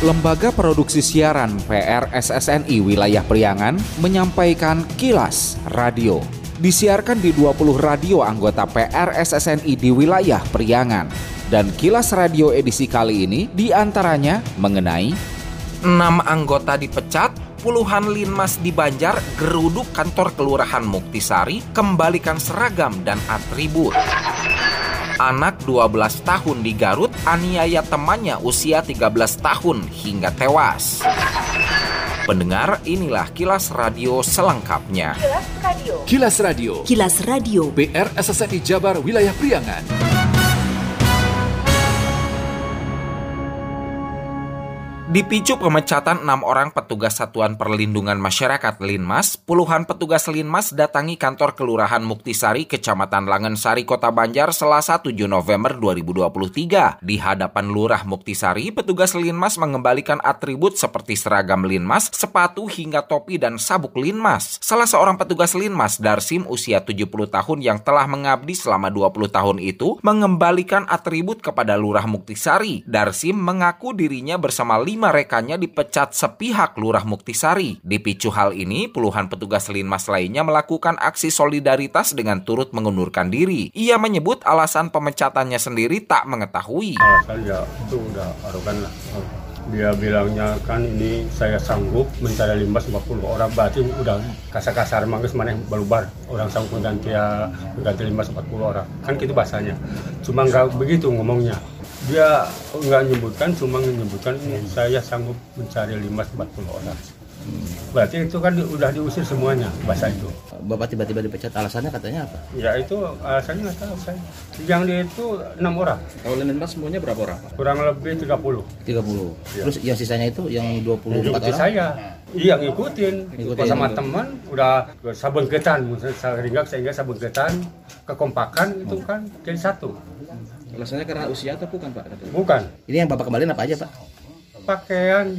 Lembaga Produksi Siaran PRSSNI Wilayah Priangan menyampaikan kilas radio. Disiarkan di 20 radio anggota PRSSNI di wilayah Priangan. Dan kilas radio edisi kali ini di antaranya mengenai 6 anggota dipecat, puluhan linmas di Banjar geruduk kantor kelurahan Muktisari, kembalikan seragam dan atribut. Anak 12 tahun di Garut aniaya temannya usia 13 tahun hingga tewas. Pendengar, inilah kilas radio selengkapnya. Kilas Radio. Kilas Radio. Kilas Radio. PR SSNI Jabar Wilayah Priangan. Dipicu pemecatan enam orang petugas Satuan Perlindungan Masyarakat Linmas, puluhan petugas Linmas datangi kantor Kelurahan Muktisari, Kecamatan Langensari, Kota Banjar, Selasa 7 November 2023. Di hadapan Lurah Muktisari, petugas Linmas mengembalikan atribut seperti seragam Linmas, sepatu hingga topi dan sabuk Linmas. Salah seorang petugas Linmas, Darsim, usia 70 tahun yang telah mengabdi selama 20 tahun itu, mengembalikan atribut kepada Lurah Muktisari. Darsim mengaku dirinya bersama lima lima rekannya dipecat sepihak Lurah Muktisari. Dipicu hal ini, puluhan petugas Linmas lainnya melakukan aksi solidaritas dengan turut mengundurkan diri. Ia menyebut alasan pemecatannya sendiri tak mengetahui. Alasan ya itu udah arogan lah. Dia bilangnya kan ini saya sanggup mencari limbas 50 orang berarti udah kasar-kasar manggis mana balubar orang sanggup mengganti ya mengganti limbas 40 orang kan gitu bahasanya cuma nggak begitu ngomongnya dia nggak menyebutkan cuma menyebutkan saya sanggup mencari limas 40 orang. Berarti itu kan udah diusir semuanya bahasa itu. Bapak tiba-tiba dipecat alasannya katanya apa? Ya itu alasannya nggak tahu saya. Yang dia itu enam orang. Kalau mas semuanya berapa orang? Kurang lebih 30 30 ya. terus yang sisanya itu yang 24 yang orang? saya. Iya ngikutin, ngikutin. Sama teman udah sabun ketan. Sehingga sehingga sabun ketan kekompakan itu kan jadi satu Alasannya karena usia atau bukan Pak? Bukan. Ini yang Bapak kembaliin apa aja Pak? Pakaian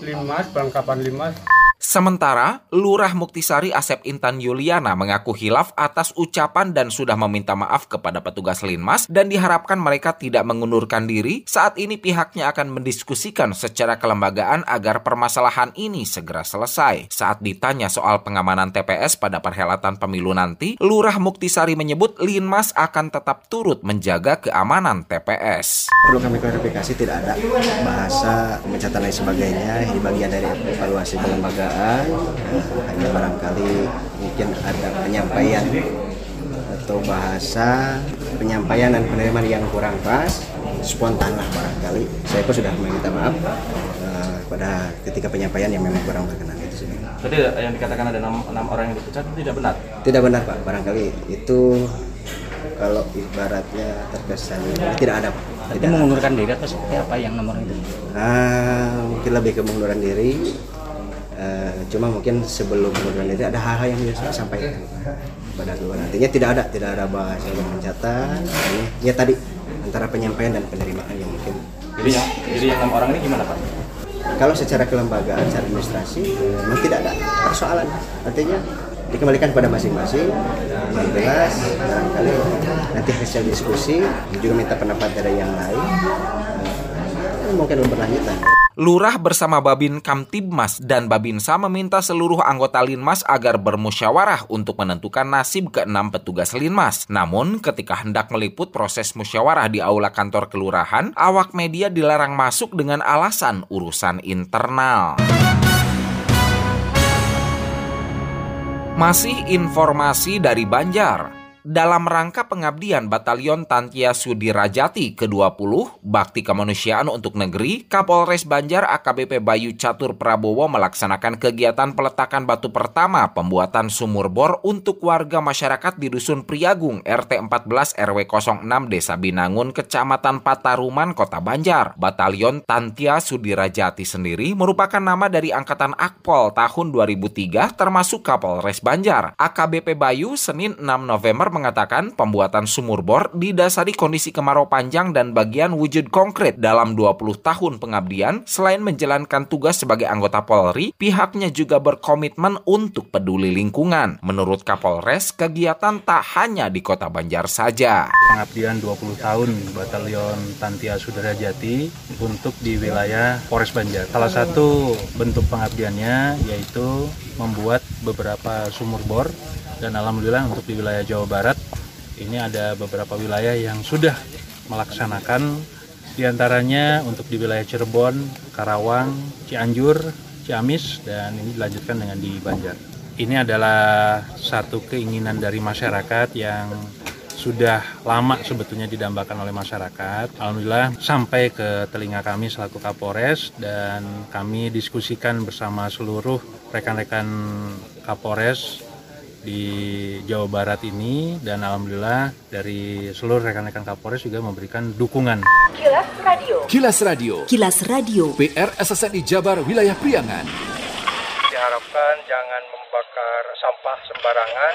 limas, perlengkapan limas. Sementara, Lurah Muktisari Asep Intan Yuliana mengaku hilaf atas ucapan dan sudah meminta maaf kepada petugas Linmas dan diharapkan mereka tidak mengundurkan diri. Saat ini pihaknya akan mendiskusikan secara kelembagaan agar permasalahan ini segera selesai. Saat ditanya soal pengamanan TPS pada perhelatan pemilu nanti, Lurah Muktisari menyebut Linmas akan tetap turut menjaga keamanan TPS. Perlu kami klarifikasi tidak ada bahasa pemecatan dan sebagainya. Ini bagian dari evaluasi kelembagaan hanya barangkali mungkin ada penyampaian atau bahasa penyampaian dan penerimaan yang kurang pas spontan lah barangkali saya pun sudah meminta maaf uh, pada ketika penyampaian yang memang kurang berkenan itu sih. Jadi yang dikatakan ada enam, enam orang yang dipecat itu tidak benar? Tidak benar pak, barangkali itu kalau ibaratnya terkesan tidak ada pak. Tidak mengundurkan diri atau seperti apa yang nomor itu? Uh, mungkin lebih ke mengunduran diri Uh, cuma mungkin sebelum pengunduran diri ada hal-hal yang saya sampaikan pada keluar. Nantinya tidak ada tidak ada bahasa yang mencatat. Ini ya tadi antara penyampaian dan penerimaan yang mungkin. Jadi yang jadi yang enam orang ini gimana pak? Kalau secara kelembagaan, secara administrasi memang tidak ada persoalan. Artinya dikembalikan pada masing-masing. Yang jelas barangkali nanti hasil diskusi juga minta pendapat dari yang lain. Uh, mungkin berlanjutan. Lurah bersama Babin Kamtibmas dan Babinsa meminta seluruh anggota Linmas agar bermusyawarah untuk menentukan nasib keenam petugas Linmas. Namun, ketika hendak meliput proses musyawarah di aula kantor kelurahan, awak media dilarang masuk dengan alasan urusan internal. Masih informasi dari Banjar dalam rangka pengabdian Batalion Tantia Sudirajati ke-20 Bakti Kemanusiaan untuk Negeri, Kapolres Banjar AKBP Bayu Catur Prabowo melaksanakan kegiatan peletakan batu pertama pembuatan sumur bor untuk warga masyarakat di Dusun Priagung RT 14 RW 06 Desa Binangun, Kecamatan Pataruman, Kota Banjar. Batalion Tantia Sudirajati sendiri merupakan nama dari Angkatan Akpol tahun 2003 termasuk Kapolres Banjar. AKBP Bayu Senin 6 November mengatakan pembuatan sumur bor didasari kondisi kemarau panjang dan bagian wujud konkret dalam 20 tahun pengabdian. Selain menjalankan tugas sebagai anggota Polri, pihaknya juga berkomitmen untuk peduli lingkungan. Menurut Kapolres, kegiatan tak hanya di Kota Banjar saja. Pengabdian 20 tahun Batalion Tantia Sudara Jati untuk di wilayah Polres Banjar. Salah satu bentuk pengabdiannya yaitu membuat beberapa sumur bor dan alhamdulillah untuk di wilayah Jawa Barat ini ada beberapa wilayah yang sudah melaksanakan di antaranya untuk di wilayah Cirebon, Karawang, Cianjur, Ciamis dan ini dilanjutkan dengan di Banjar. Ini adalah satu keinginan dari masyarakat yang sudah lama sebetulnya didambakan oleh masyarakat. Alhamdulillah sampai ke telinga kami selaku Kapolres dan kami diskusikan bersama seluruh rekan-rekan Kapolres di Jawa Barat ini dan alhamdulillah dari seluruh rekan-rekan Kapolres juga memberikan dukungan. Kilas Radio. Kilas Radio. Kilas Radio. PR SSNI Jabar Wilayah Priangan. Diharapkan jangan membakar sampah sembarangan.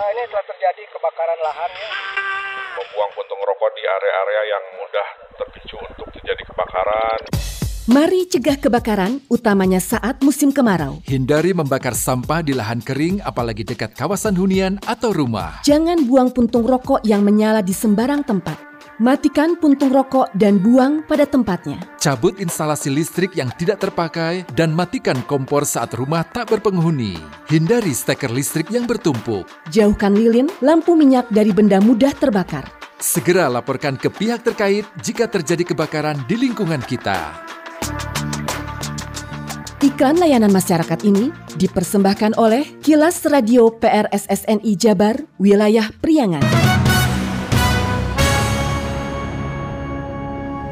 Nah, ini telah terjadi kebakaran lahan ya. Membuang puntung rokok di area-area yang mudah terpicu untuk terjadi kebakaran. Mari cegah kebakaran, utamanya saat musim kemarau. Hindari membakar sampah di lahan kering, apalagi dekat kawasan hunian atau rumah. Jangan buang puntung rokok yang menyala di sembarang tempat. Matikan puntung rokok dan buang pada tempatnya. Cabut instalasi listrik yang tidak terpakai dan matikan kompor saat rumah tak berpenghuni. Hindari steker listrik yang bertumpuk. Jauhkan lilin, lampu minyak dari benda mudah terbakar. Segera laporkan ke pihak terkait jika terjadi kebakaran di lingkungan kita. Iklan layanan masyarakat ini dipersembahkan oleh Kilas Radio PRSSNI Jabar, Wilayah Priangan.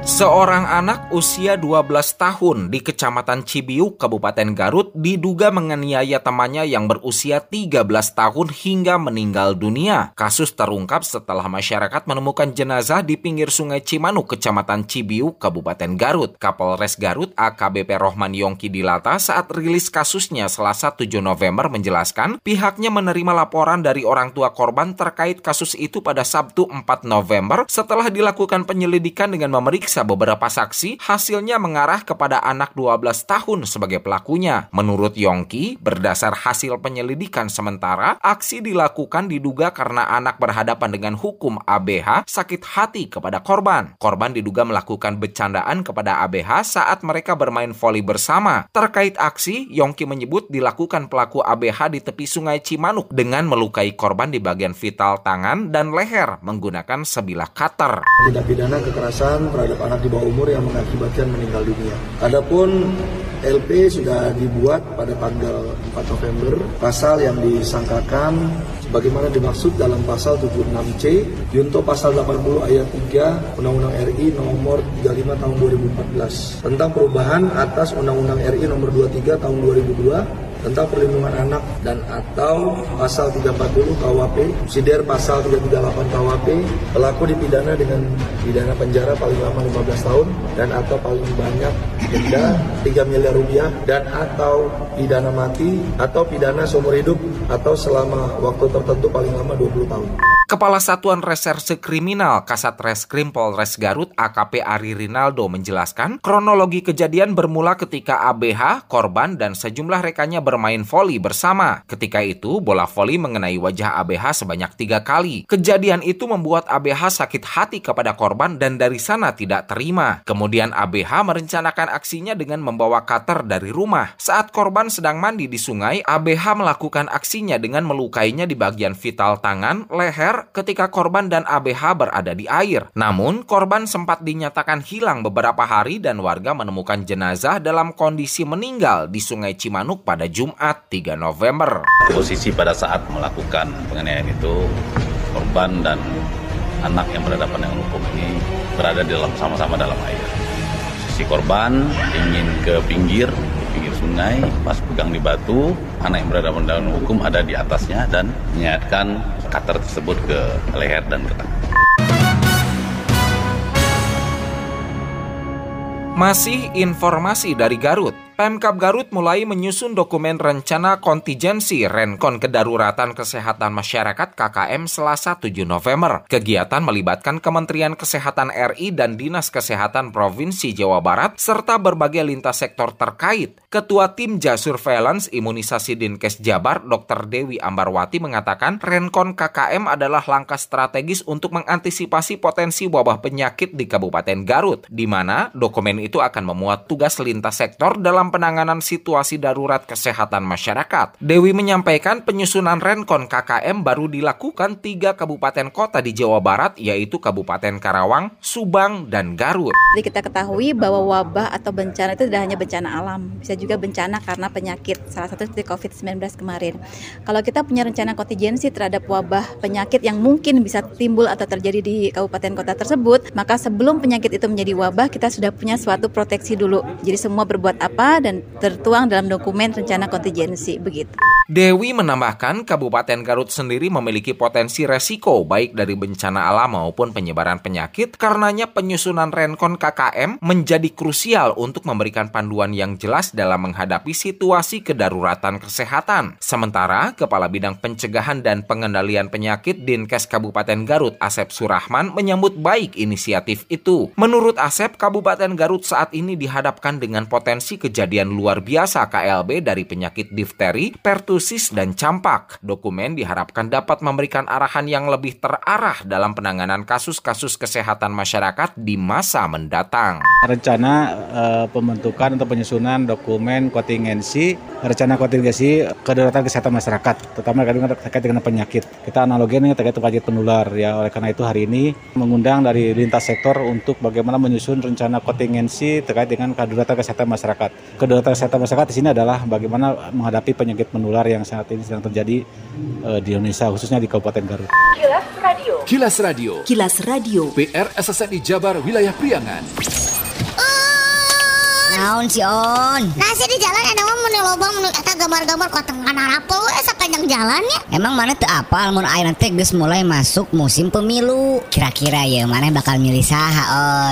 Seorang anak usia 12 tahun di Kecamatan Cibiuk, Kabupaten Garut diduga menganiaya temannya yang berusia 13 tahun hingga meninggal dunia. Kasus terungkap setelah masyarakat menemukan jenazah di pinggir Sungai Cimanuk, Kecamatan Cibiuk, Kabupaten Garut. Kapolres Garut AKBP Rohman Yongki Dilata saat rilis kasusnya Selasa 7 November menjelaskan pihaknya menerima laporan dari orang tua korban terkait kasus itu pada Sabtu 4 November setelah dilakukan penyelidikan dengan memeriksa beberapa saksi, hasilnya mengarah kepada anak 12 tahun sebagai pelakunya. Menurut Yongki, berdasar hasil penyelidikan sementara, aksi dilakukan diduga karena anak berhadapan dengan hukum ABH sakit hati kepada korban. Korban diduga melakukan bercandaan kepada ABH saat mereka bermain voli bersama. Terkait aksi, Yongki menyebut dilakukan pelaku ABH di tepi sungai Cimanuk dengan melukai korban di bagian vital tangan dan leher menggunakan sebilah cutter. Tindak pidana kekerasan terhadap anak di bawah umur yang mengakibatkan meninggal dunia. Adapun LP sudah dibuat pada tanggal 4 November. Pasal yang disangkakan sebagaimana dimaksud dalam pasal 76C Junto pasal 80 ayat 3 Undang-Undang RI nomor 35 tahun 2014 tentang perubahan atas Undang-Undang RI nomor 23 tahun 2002 tentang perlindungan anak dan atau pasal 340 KUHP, subsidiar pasal 338 KUHP, pelaku dipidana dengan pidana penjara paling lama 15 tahun dan atau paling banyak denda 3 miliar rupiah dan atau pidana mati atau pidana seumur hidup atau selama waktu tertentu paling lama 20 tahun. Kepala Satuan Reserse Kriminal Kasat Reskrim Polres Garut AKP Ari Rinaldo menjelaskan kronologi kejadian bermula ketika ABH, korban, dan sejumlah rekannya bermain voli bersama. Ketika itu, bola voli mengenai wajah ABH sebanyak tiga kali. Kejadian itu membuat ABH sakit hati kepada korban dan dari sana tidak terima. Kemudian ABH merencanakan aksinya dengan membawa cutter dari rumah. Saat korban sedang mandi di sungai, ABH melakukan aksinya dengan melukainya di bagian vital tangan, leher, ketika korban dan ABH berada di air. Namun, korban sempat dinyatakan hilang beberapa hari dan warga menemukan jenazah dalam kondisi meninggal di Sungai Cimanuk pada Jumat 3 November. Posisi pada saat melakukan penganiayaan itu, korban dan anak yang berhadapan dengan hukum ini berada dalam sama-sama dalam air. Si korban ingin ke pinggir sungai, pas pegang di batu, anak yang berhadapan dengan hukum ada di atasnya dan menyayatkan cutter tersebut ke leher dan ke tangan. Masih informasi dari Garut. Pemkap Garut mulai menyusun dokumen rencana kontingensi Renkon Kedaruratan Kesehatan Masyarakat KKM Selasa 7 November. Kegiatan melibatkan Kementerian Kesehatan RI dan Dinas Kesehatan Provinsi Jawa Barat serta berbagai lintas sektor terkait. Ketua Tim Jasurveillance Imunisasi Dinkes Jabar, Dr. Dewi Ambarwati mengatakan Renkon KKM adalah langkah strategis untuk mengantisipasi potensi wabah penyakit di Kabupaten Garut, di mana dokumen itu akan memuat tugas lintas sektor dalam penanganan situasi darurat kesehatan masyarakat. Dewi menyampaikan penyusunan Renkon KKM baru dilakukan tiga kabupaten kota di Jawa Barat, yaitu Kabupaten Karawang, Subang, dan Garut. Jadi kita ketahui bahwa wabah atau bencana itu tidak hanya bencana alam, bisa juga bencana karena penyakit, salah satu seperti COVID-19 kemarin. Kalau kita punya rencana kontingensi terhadap wabah penyakit yang mungkin bisa timbul atau terjadi di kabupaten kota tersebut, maka sebelum penyakit itu menjadi wabah, kita sudah punya suatu proteksi dulu. Jadi semua berbuat apa dan tertuang dalam dokumen rencana kontingensi begitu. Dewi menambahkan Kabupaten Garut sendiri memiliki potensi resiko baik dari bencana alam maupun penyebaran penyakit karenanya penyusunan Renkon KKM menjadi krusial untuk memberikan panduan yang jelas dalam menghadapi situasi kedaruratan kesehatan. Sementara Kepala Bidang Pencegahan dan Pengendalian Penyakit Dinkes Kabupaten Garut Asep Surahman menyambut baik inisiatif itu. Menurut Asep, Kabupaten Garut saat ini dihadapkan dengan potensi kejadian luar biasa KLB dari penyakit difteri, pertusis, dan campak. Dokumen diharapkan dapat memberikan arahan yang lebih terarah dalam penanganan kasus-kasus kesehatan masyarakat di masa mendatang. Rencana uh, pembentukan atau penyusunan dokumen kontingensi, rencana kontingensi kedaruratan kesehatan masyarakat, terutama terkait dengan penyakit. Kita analoginya terkait penyakit penular ya. Oleh karena itu hari ini mengundang dari lintas sektor untuk bagaimana menyusun rencana kontingensi terkait dengan kedaruratan kesehatan masyarakat. Kedaruratan kesehatan masyarakat di sini adalah bagaimana menghadapi penyakit menular yang saat ini sedang terjadi uh, di Indonesia, khususnya di Kabupaten Garut. Kilas Radio. Kilas Radio. Kilas Radio. PR SSNI Jabar Wilayah Priangan. Naon si On? Nasi di jalan ada mau menu lobang menu eta gambar-gambar kotengan apel we sepanjang jalannya. Emang mana tuh apal mun aya nanti geus mulai masuk musim pemilu. Kira-kira ya mana bakal milih saha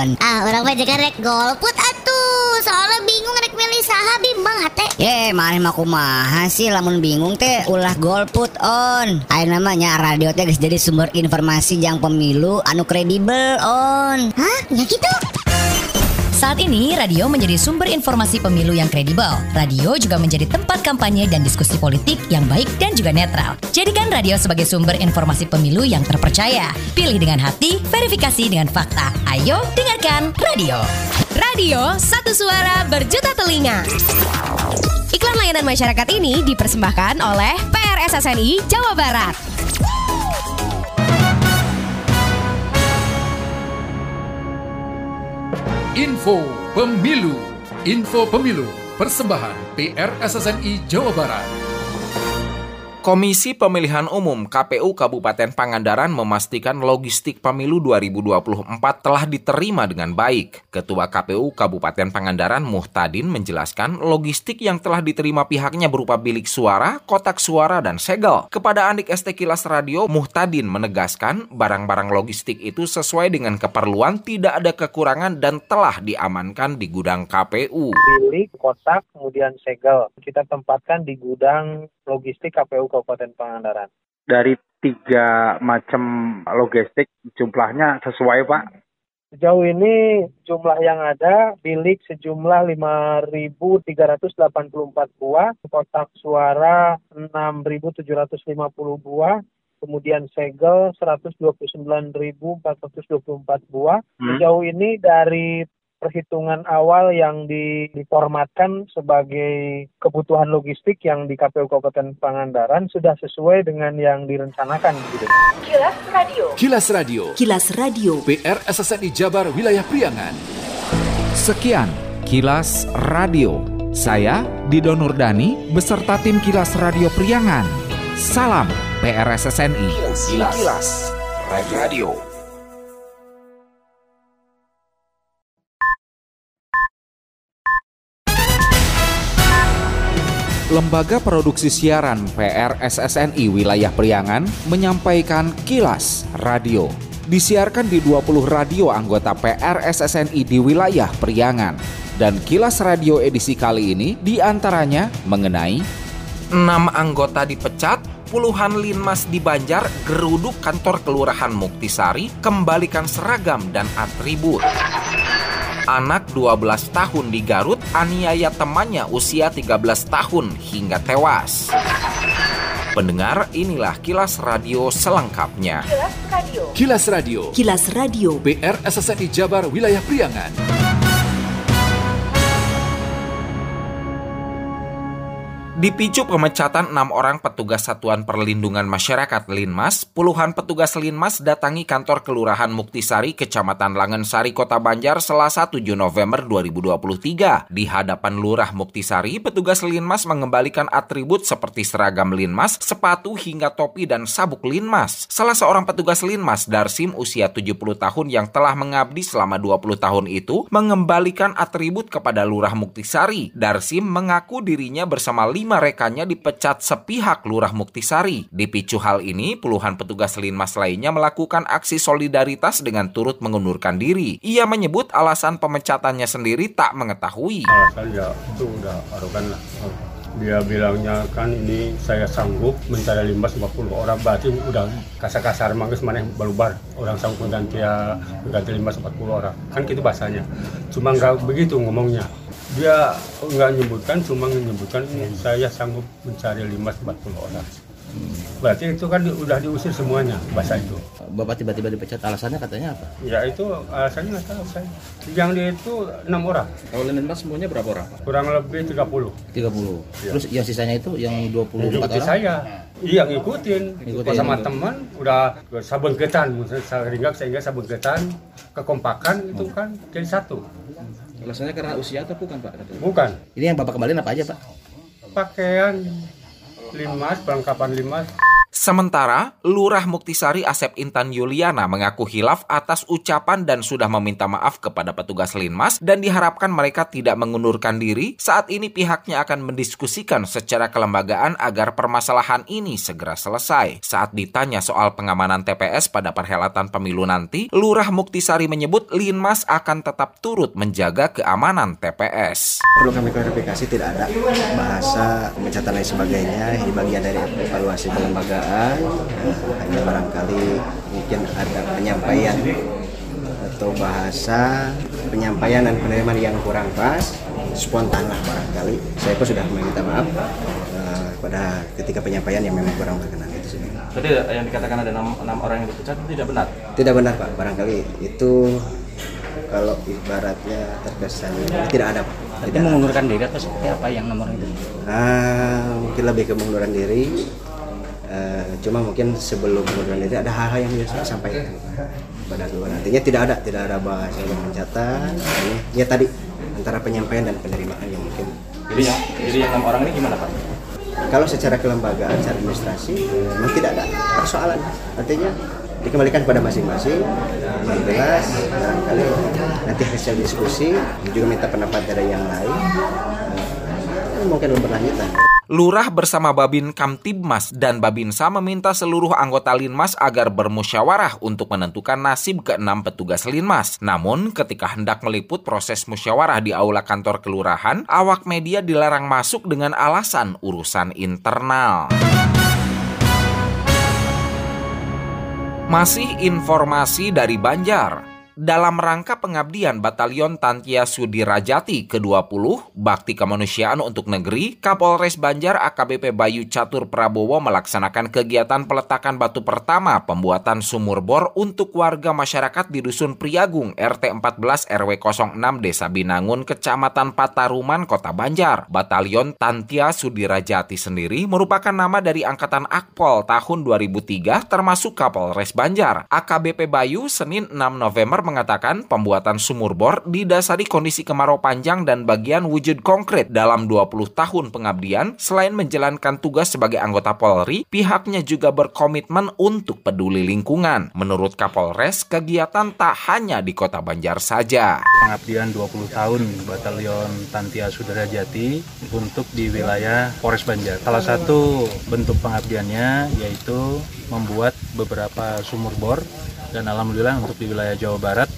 On? Ah, orang mah jaga rek golput atuh. Soalnya bingung milih saha bimbang hate. Ye, mana mah kumaha sih lamun bingung teh ulah golput On. Aya namanya radio teh geus jadi sumber informasi yang pemilu anu kredibel On. Hah? Ya gitu? Saat ini, radio menjadi sumber informasi pemilu yang kredibel. Radio juga menjadi tempat kampanye dan diskusi politik yang baik dan juga netral. Jadikan radio sebagai sumber informasi pemilu yang terpercaya. Pilih dengan hati, verifikasi dengan fakta. Ayo, dengarkan radio. Radio, satu suara berjuta telinga. Iklan layanan masyarakat ini dipersembahkan oleh PRSSNI Jawa Barat. Info Pemilu Info Pemilu Persembahan PRSSNI Jawa Barat Komisi Pemilihan Umum KPU Kabupaten Pangandaran memastikan logistik pemilu 2024 telah diterima dengan baik. Ketua KPU Kabupaten Pangandaran Muhtadin menjelaskan logistik yang telah diterima pihaknya berupa bilik suara, kotak suara, dan segel. Kepada Andik ST Kilas Radio, Muhtadin menegaskan barang-barang logistik itu sesuai dengan keperluan, tidak ada kekurangan dan telah diamankan di gudang KPU. Bilik, kotak, kemudian segel kita tempatkan di gudang logistik KPU Kabupaten Pangandaran. Dari tiga macam logistik jumlahnya sesuai Pak? Sejauh ini jumlah yang ada bilik sejumlah 5.384 buah, kotak suara 6.750 buah, kemudian segel 129.424 buah. Hmm. Sejauh ini dari perhitungan awal yang diformatkan sebagai kebutuhan logistik yang di KPU Kabupaten Pangandaran sudah sesuai dengan yang direncanakan gitu. Kilas Radio. Kilas Radio. Kilas Radio. PR SSNI Jabar Wilayah Priangan. Sekian Kilas Radio. Saya Dido Nurdani beserta tim Kilas Radio Priangan. Salam PRSSNI. Kilas, Kilas. Kilas. Radio. Lembaga Produksi Siaran PRSSNI Wilayah Priangan menyampaikan Kilas Radio. Disiarkan di 20 radio anggota PRSSNI di wilayah Priangan. Dan kilas radio edisi kali ini di antaranya mengenai 6 anggota dipecat, puluhan linmas di Banjar geruduk kantor kelurahan Muktisari, kembalikan seragam dan atribut. Anak 12 tahun di Garut aniaya temannya usia 13 tahun hingga tewas. Pendengar, inilah kilas radio selengkapnya. Kilas Radio. Kilas Radio. Kilas Radio. PR SSNI Jabar Wilayah Priangan. Dipicu pemecatan enam orang petugas Satuan Perlindungan Masyarakat Linmas, puluhan petugas Linmas datangi kantor Kelurahan Muktisari, Kecamatan Langensari, Kota Banjar, Selasa 7 November 2023. Di hadapan Lurah Muktisari, petugas Linmas mengembalikan atribut seperti seragam Linmas, sepatu hingga topi dan sabuk Linmas. Salah seorang petugas Linmas, Darsim, usia 70 tahun yang telah mengabdi selama 20 tahun itu, mengembalikan atribut kepada Lurah Muktisari. Darsim mengaku dirinya bersama lima lima rekannya dipecat sepihak Lurah Muktisari. Dipicu hal ini, puluhan petugas Linmas lainnya melakukan aksi solidaritas dengan turut mengundurkan diri. Ia menyebut alasan pemecatannya sendiri tak mengetahui. Alasan ya itu udah arogan lah. Dia bilangnya kan ini saya sanggup mencari limbas 50 orang berarti udah kasar-kasar manggis mana balubar orang sanggup mengganti ya mengganti limbas 40 orang kan gitu bahasanya cuma nggak begitu ngomongnya dia nggak menyebutkan cuma menyebutkan saya sanggup mencari 540 orang. Berarti itu kan udah diusir semuanya bahasa itu. Bapak tiba-tiba dipecat alasannya katanya apa? Ya itu alasannya nggak tahu. Saya yang dia itu enam orang. Kalau Linmas semuanya berapa orang kurang lebih 30 30 ya. terus yang sisanya itu yang 24 yang orang? saya. Iya ngikutin, ngikutin. Sama gitu. teman udah sabun ketan. Sehingga sehingga sabun ketan kekompakan itu kan jadi satu alasannya karena usia atau bukan pak? Bukan. Ini yang bapak kembaliin apa aja pak? Pakaian. Limas perlengkapan limas Sementara, Lurah Muktisari Asep Intan Yuliana mengaku hilaf atas ucapan dan sudah meminta maaf kepada petugas Linmas dan diharapkan mereka tidak mengundurkan diri. Saat ini pihaknya akan mendiskusikan secara kelembagaan agar permasalahan ini segera selesai. Saat ditanya soal pengamanan TPS pada perhelatan pemilu nanti, Lurah Muktisari menyebut Linmas akan tetap turut menjaga keamanan TPS. Perlu kami klarifikasi tidak ada bahasa pemecatan dan sebagainya. Ini bagian dari evaluasi kelembagaan hanya barangkali mungkin ada penyampaian atau bahasa penyampaian dan penerimaan yang kurang pas spontan lah barangkali saya pun sudah meminta maaf uh, pada ketika penyampaian yang memang kurang berkenan itu sih. Tadi yang dikatakan ada enam, enam orang yang dipecat itu tidak benar? Tidak benar pak, barangkali itu kalau ibaratnya terkesan tidak ada pak. Tapi mengundurkan diri atau seperti apa yang nomor itu? Ah, mungkin lebih ke mengunduran diri Uh, cuma mungkin sebelum pengunduran diri ada hal-hal yang harus saya sampaikan pada keluar artinya tidak ada tidak ada bahasa yang mencatat. Ya tadi antara penyampaian dan penerimaan yang mungkin. Jadi yang jadi yang enam orang ini gimana pak? Kalau secara kelembagaan secara administrasi memang tidak ada persoalan. Artinya dikembalikan kepada masing-masing yang jelas barangkali nanti hasil diskusi juga minta pendapat dari yang lain. Uh, mungkin berlanjutan Lurah bersama Babin Kamtibmas dan Babinsa meminta seluruh anggota Linmas agar bermusyawarah untuk menentukan nasib keenam petugas Linmas. Namun, ketika hendak meliput proses musyawarah di aula kantor kelurahan, awak media dilarang masuk dengan alasan urusan internal. Masih informasi dari Banjar dalam rangka pengabdian Batalion Tantia Sudirajati ke-20 Bakti Kemanusiaan untuk Negeri, Kapolres Banjar AKBP Bayu Catur Prabowo melaksanakan kegiatan peletakan batu pertama pembuatan sumur bor untuk warga masyarakat di Dusun Priagung RT 14 RW 06 Desa Binangun, Kecamatan Pataruman, Kota Banjar. Batalion Tantia Sudirajati sendiri merupakan nama dari Angkatan Akpol tahun 2003 termasuk Kapolres Banjar. AKBP Bayu Senin 6 November mengatakan pembuatan sumur bor didasari kondisi kemarau panjang dan bagian wujud konkret dalam 20 tahun pengabdian. Selain menjalankan tugas sebagai anggota Polri, pihaknya juga berkomitmen untuk peduli lingkungan. Menurut Kapolres, kegiatan tak hanya di Kota Banjar saja. Pengabdian 20 tahun Batalion Tantia Sudrajati untuk di wilayah Polres Banjar. Salah satu bentuk pengabdiannya yaitu membuat beberapa sumur bor dan alhamdulillah untuk di wilayah Jawa Barat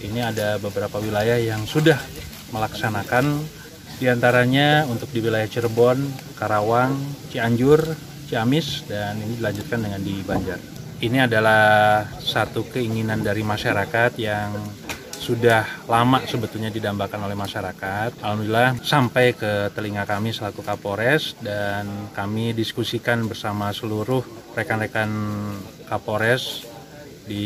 ini ada beberapa wilayah yang sudah melaksanakan di antaranya untuk di wilayah Cirebon, Karawang, Cianjur, Ciamis, dan ini dilanjutkan dengan di Banjar. Ini adalah satu keinginan dari masyarakat yang sudah lama sebetulnya didambakan oleh masyarakat. Alhamdulillah sampai ke telinga kami selaku Kapolres dan kami diskusikan bersama seluruh rekan-rekan Kapolres di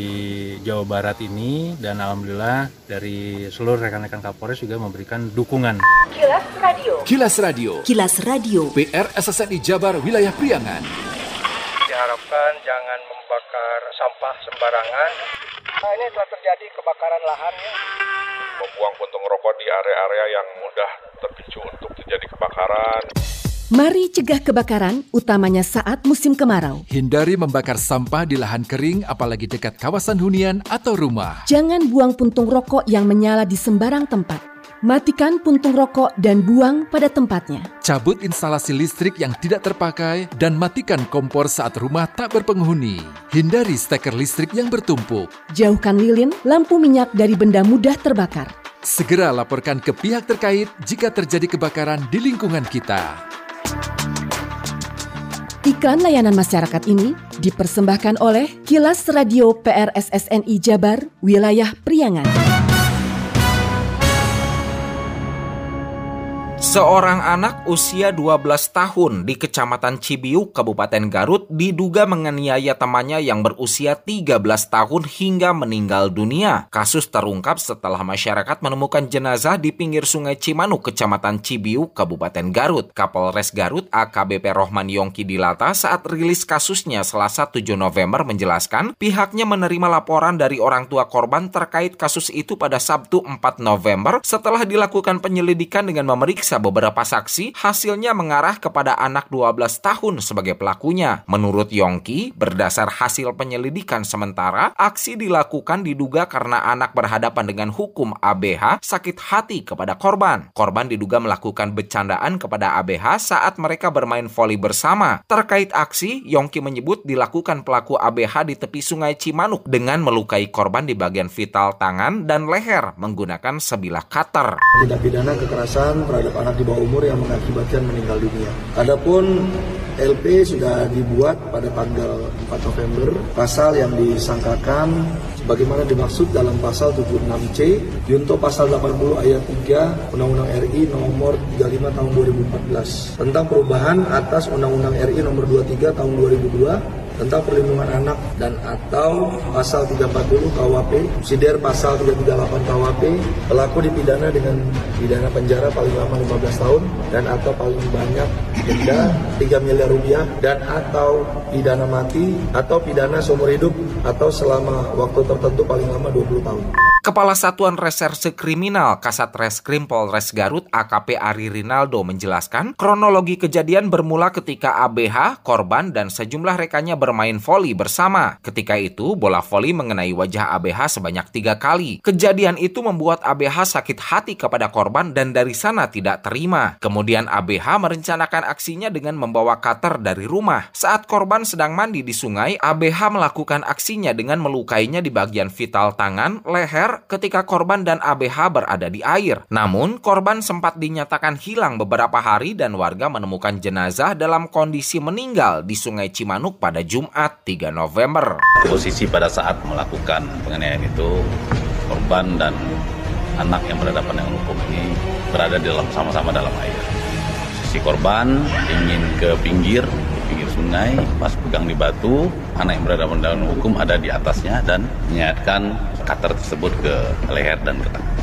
Jawa Barat ini dan alhamdulillah dari seluruh rekan-rekan Kapolres juga memberikan dukungan. Kilas Radio. Kilas Radio. Kilas Radio. PR SSNI Jabar Wilayah Priangan. Diharapkan jangan membakar sampah sembarangan. Nah, ini telah terjadi kebakaran lahan ya. Membuang puntung rokok di area-area yang mudah terpicu untuk terjadi kebakaran. Mari cegah kebakaran, utamanya saat musim kemarau. Hindari membakar sampah di lahan kering, apalagi dekat kawasan hunian atau rumah. Jangan buang puntung rokok yang menyala di sembarang tempat. Matikan puntung rokok dan buang pada tempatnya. Cabut instalasi listrik yang tidak terpakai dan matikan kompor saat rumah tak berpenghuni. Hindari steker listrik yang bertumpuk. Jauhkan lilin, lampu minyak dari benda mudah terbakar. Segera laporkan ke pihak terkait jika terjadi kebakaran di lingkungan kita. Iklan layanan masyarakat ini dipersembahkan oleh Kilas Radio PRSSNI Jabar, Wilayah Priangan. Seorang anak usia 12 tahun di Kecamatan Cibiuk, Kabupaten Garut diduga menganiaya temannya yang berusia 13 tahun hingga meninggal dunia. Kasus terungkap setelah masyarakat menemukan jenazah di pinggir sungai Cimanuk, Kecamatan Cibiuk, Kabupaten Garut. Kapolres Garut AKBP Rohman Yongki Dilata saat rilis kasusnya Selasa 7 November menjelaskan pihaknya menerima laporan dari orang tua korban terkait kasus itu pada Sabtu 4 November setelah dilakukan penyelidikan dengan memeriksa beberapa saksi, hasilnya mengarah kepada anak 12 tahun sebagai pelakunya. Menurut Yongki, berdasar hasil penyelidikan sementara, aksi dilakukan diduga karena anak berhadapan dengan hukum ABH sakit hati kepada korban. Korban diduga melakukan bercandaan kepada ABH saat mereka bermain voli bersama. Terkait aksi, Yongki menyebut dilakukan pelaku ABH di tepi sungai Cimanuk dengan melukai korban di bagian vital tangan dan leher menggunakan sebilah cutter. Tindak pidana kekerasan terhadap anak di bawah umur yang mengakibatkan meninggal dunia. Adapun LP sudah dibuat pada tanggal 4 November. Pasal yang disangkakan sebagaimana dimaksud dalam pasal 76C Junto pasal 80 ayat 3 Undang-Undang RI nomor 35 tahun 2014 tentang perubahan atas Undang-Undang RI nomor 23 tahun 2002 tentang perlindungan anak dan atau pasal 340 KUHP, sider pasal 338 KUHP, pelaku dipidana dengan pidana penjara paling lama 15 tahun dan atau paling banyak denda 3 miliar rupiah dan atau pidana mati atau pidana seumur hidup atau selama waktu tertentu paling lama 20 tahun. Kepala Satuan Reserse Kriminal Kasat Reskrim Polres Garut AKP Ari Rinaldo menjelaskan kronologi kejadian bermula ketika ABH, korban, dan sejumlah rekannya bermain voli bersama. Ketika itu, bola voli mengenai wajah ABH sebanyak tiga kali. Kejadian itu membuat ABH sakit hati kepada korban dan dari sana tidak terima. Kemudian ABH merencanakan aksinya dengan membawa cutter dari rumah. Saat korban sedang mandi di sungai, ABH melakukan aksinya dengan melukainya di bagian vital tangan, leher, ketika korban dan ABH berada di air. Namun, korban sempat dinyatakan hilang beberapa hari dan warga menemukan jenazah dalam kondisi meninggal di Sungai Cimanuk pada Jumat 3 November. Posisi pada saat melakukan penganiayaan itu, korban dan anak yang berhadapan dengan hukum ini berada dalam sama-sama dalam air. Si korban ingin ke pinggir, pinggir sungai, pas pegang di batu, anak yang berhadapan dengan hukum ada di atasnya dan menyayatkan cutter tersebut ke leher dan ke tangan.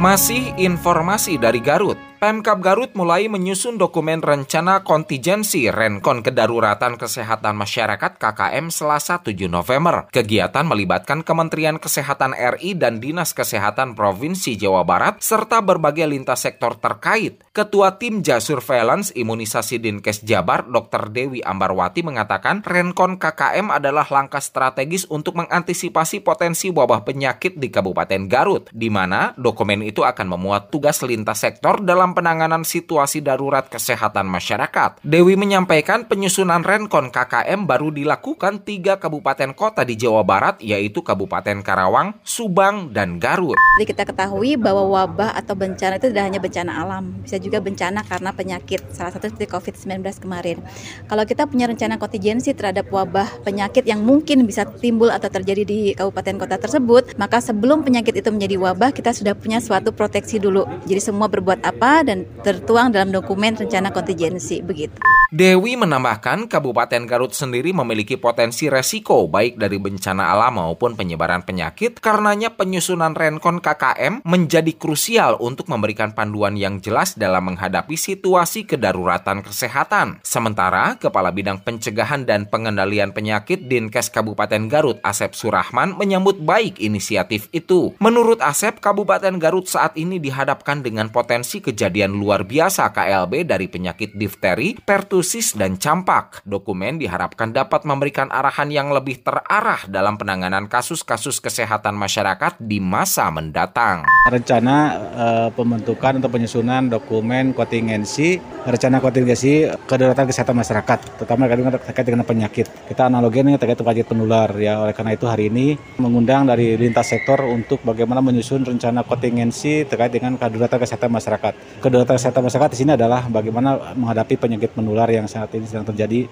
Masih informasi dari Garut. Pemkap Garut mulai menyusun dokumen rencana kontingensi Renkon Kedaruratan Kesehatan Masyarakat KKM Selasa 7 November. Kegiatan melibatkan Kementerian Kesehatan RI dan Dinas Kesehatan Provinsi Jawa Barat serta berbagai lintas sektor terkait. Ketua Tim Jasurveillance Imunisasi Dinkes Jabar, Dr. Dewi Ambarwati mengatakan Renkon KKM adalah langkah strategis untuk mengantisipasi potensi wabah penyakit di Kabupaten Garut, di mana dokumen itu akan memuat tugas lintas sektor dalam dalam penanganan situasi darurat kesehatan masyarakat. Dewi menyampaikan penyusunan Renkon KKM baru dilakukan tiga kabupaten kota di Jawa Barat yaitu Kabupaten Karawang, Subang, dan Garut. Jadi kita ketahui bahwa wabah atau bencana itu tidak hanya bencana alam, bisa juga bencana karena penyakit, salah satu seperti COVID-19 kemarin. Kalau kita punya rencana kontingensi terhadap wabah penyakit yang mungkin bisa timbul atau terjadi di kabupaten kota tersebut, maka sebelum penyakit itu menjadi wabah, kita sudah punya suatu proteksi dulu. Jadi semua berbuat apa dan tertuang dalam dokumen rencana kontingensi begitu. Dewi menambahkan Kabupaten Garut sendiri memiliki potensi resiko baik dari bencana alam maupun penyebaran penyakit karenanya penyusunan Renkon KKM menjadi krusial untuk memberikan panduan yang jelas dalam menghadapi situasi kedaruratan kesehatan. Sementara Kepala Bidang Pencegahan dan Pengendalian Penyakit Dinkes Kabupaten Garut Asep Surahman menyambut baik inisiatif itu. Menurut Asep, Kabupaten Garut saat ini dihadapkan dengan potensi kejadian luar biasa KLB dari penyakit difteri, pertus pertusis, dan campak. Dokumen diharapkan dapat memberikan arahan yang lebih terarah dalam penanganan kasus-kasus kesehatan masyarakat di masa mendatang. Rencana uh, pembentukan atau penyusunan dokumen kontingensi, rencana kontingensi kedaruratan kesehatan masyarakat, terutama terkait dengan penyakit. Kita analoginya terkait penyakit penular ya. Oleh karena itu hari ini mengundang dari lintas sektor untuk bagaimana menyusun rencana kontingensi terkait dengan kedaruratan kesehatan masyarakat. Kedaruratan kesehatan masyarakat di sini adalah bagaimana menghadapi penyakit menular yang saat ini sedang terjadi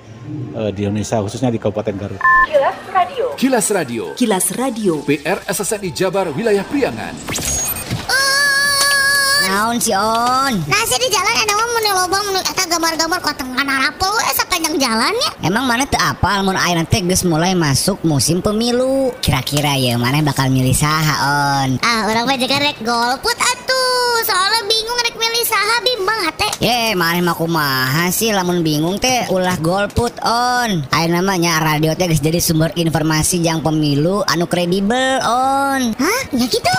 uh, di Indonesia khususnya di Kabupaten Garut. Kilas Radio. Kilas Radio. Kilas Radio. PR SSNI Jabar Wilayah Priangan. Naon si On? Nasi di jalan ada mau menu lobang menu eta gambar-gambar kok tengah narapul we sepanjang jalan ya. Emang mana tuh apa mun ayeuna teh geus mulai masuk musim pemilu. Kira-kira ya mana bakal milih saha On? Ah, orang mah jaga rek golput atuh. Soalnya bingung rek milih saha bimbang hate. Ye, mana mah kumaha sih lamun bingung teh ulah golput On. Ayeuna namanya radio teh geus jadi sumber informasi yang pemilu anu kredibel On. Hah? Ya gitu.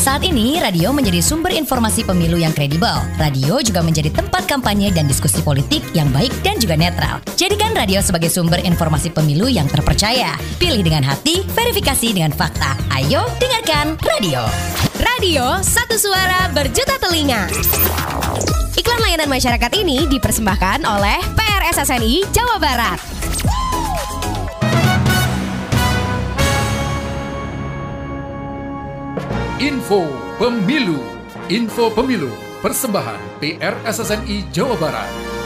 Saat ini, radio menjadi sumber informasi pemilu yang kredibel. Radio juga menjadi tempat kampanye dan diskusi politik yang baik dan juga netral. Jadikan radio sebagai sumber informasi pemilu yang terpercaya. Pilih dengan hati, verifikasi dengan fakta. Ayo, dengarkan radio. Radio, satu suara berjuta telinga. Iklan layanan masyarakat ini dipersembahkan oleh PRSSNI Jawa Barat. Info Pemilu. Info Pemilu. Persembahan PRSSNI Jawa Barat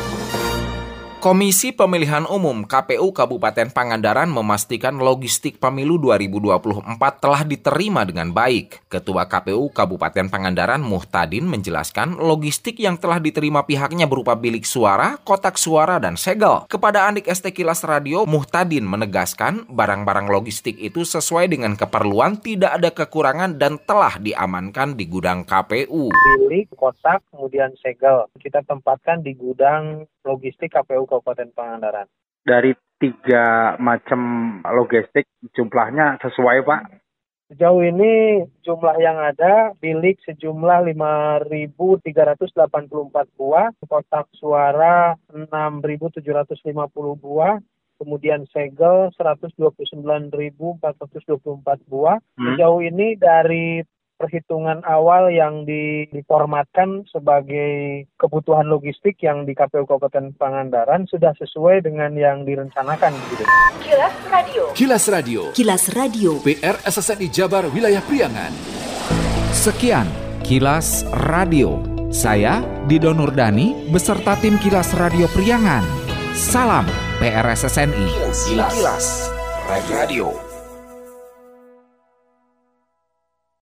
Komisi Pemilihan Umum KPU Kabupaten Pangandaran memastikan logistik pemilu 2024 telah diterima dengan baik. Ketua KPU Kabupaten Pangandaran Muhtadin menjelaskan logistik yang telah diterima pihaknya berupa bilik suara, kotak suara, dan segel. Kepada Andik ST Kilas Radio, Muhtadin menegaskan barang-barang logistik itu sesuai dengan keperluan, tidak ada kekurangan dan telah diamankan di gudang KPU. Bilik, kotak, kemudian segel. Kita tempatkan di gudang logistik KPU Kabupaten Pangandaran. Dari tiga macam logistik jumlahnya sesuai Pak? Sejauh ini jumlah yang ada bilik sejumlah 5.384 buah, kotak suara 6.750 buah, kemudian segel 129.424 buah. Hmm. Sejauh ini dari perhitungan awal yang di- diformatkan sebagai kebutuhan logistik yang di KPU Kabupaten Pangandaran sudah sesuai dengan yang direncanakan begitu. Kilas Radio. Kilas Radio Kilas Radio. PR SSNI Jabar Wilayah Priangan Sekian Kilas Radio. Saya Dido Nurdani beserta tim Kilas Radio Priangan. Salam PRSSNI. Kilas, Radio.